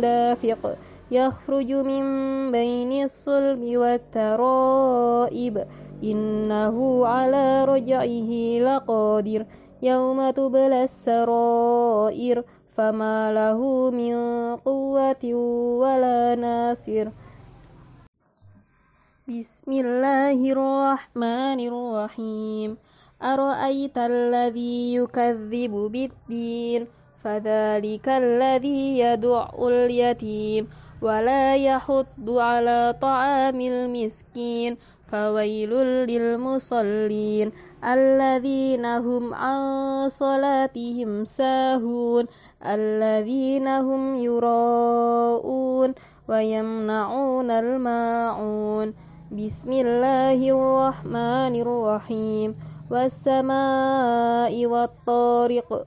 دافق يخرج من بين الصلب والترائب. إنه على رجعه لقادر يوم تبلى السرائر. فما له من قوة ولا ناصر. بسم الله الرحمن الرحيم. أرأيت الذي يكذب بالدين؟ فذلك الذي يدع اليتيم ولا يحض على طعام المسكين فويل للمصلين الذين هم عن صلاتهم ساهون الذين هم يراءون ويمنعون الماعون بسم الله الرحمن الرحيم والسماء والطارق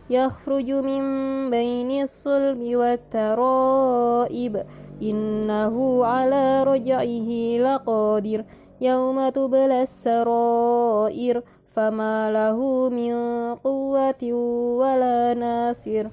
يخرج من بين الصلب والترائب. إنه على رجعه لقادر يوم تبلى السرائر. فما له من قوة ولا ناصر.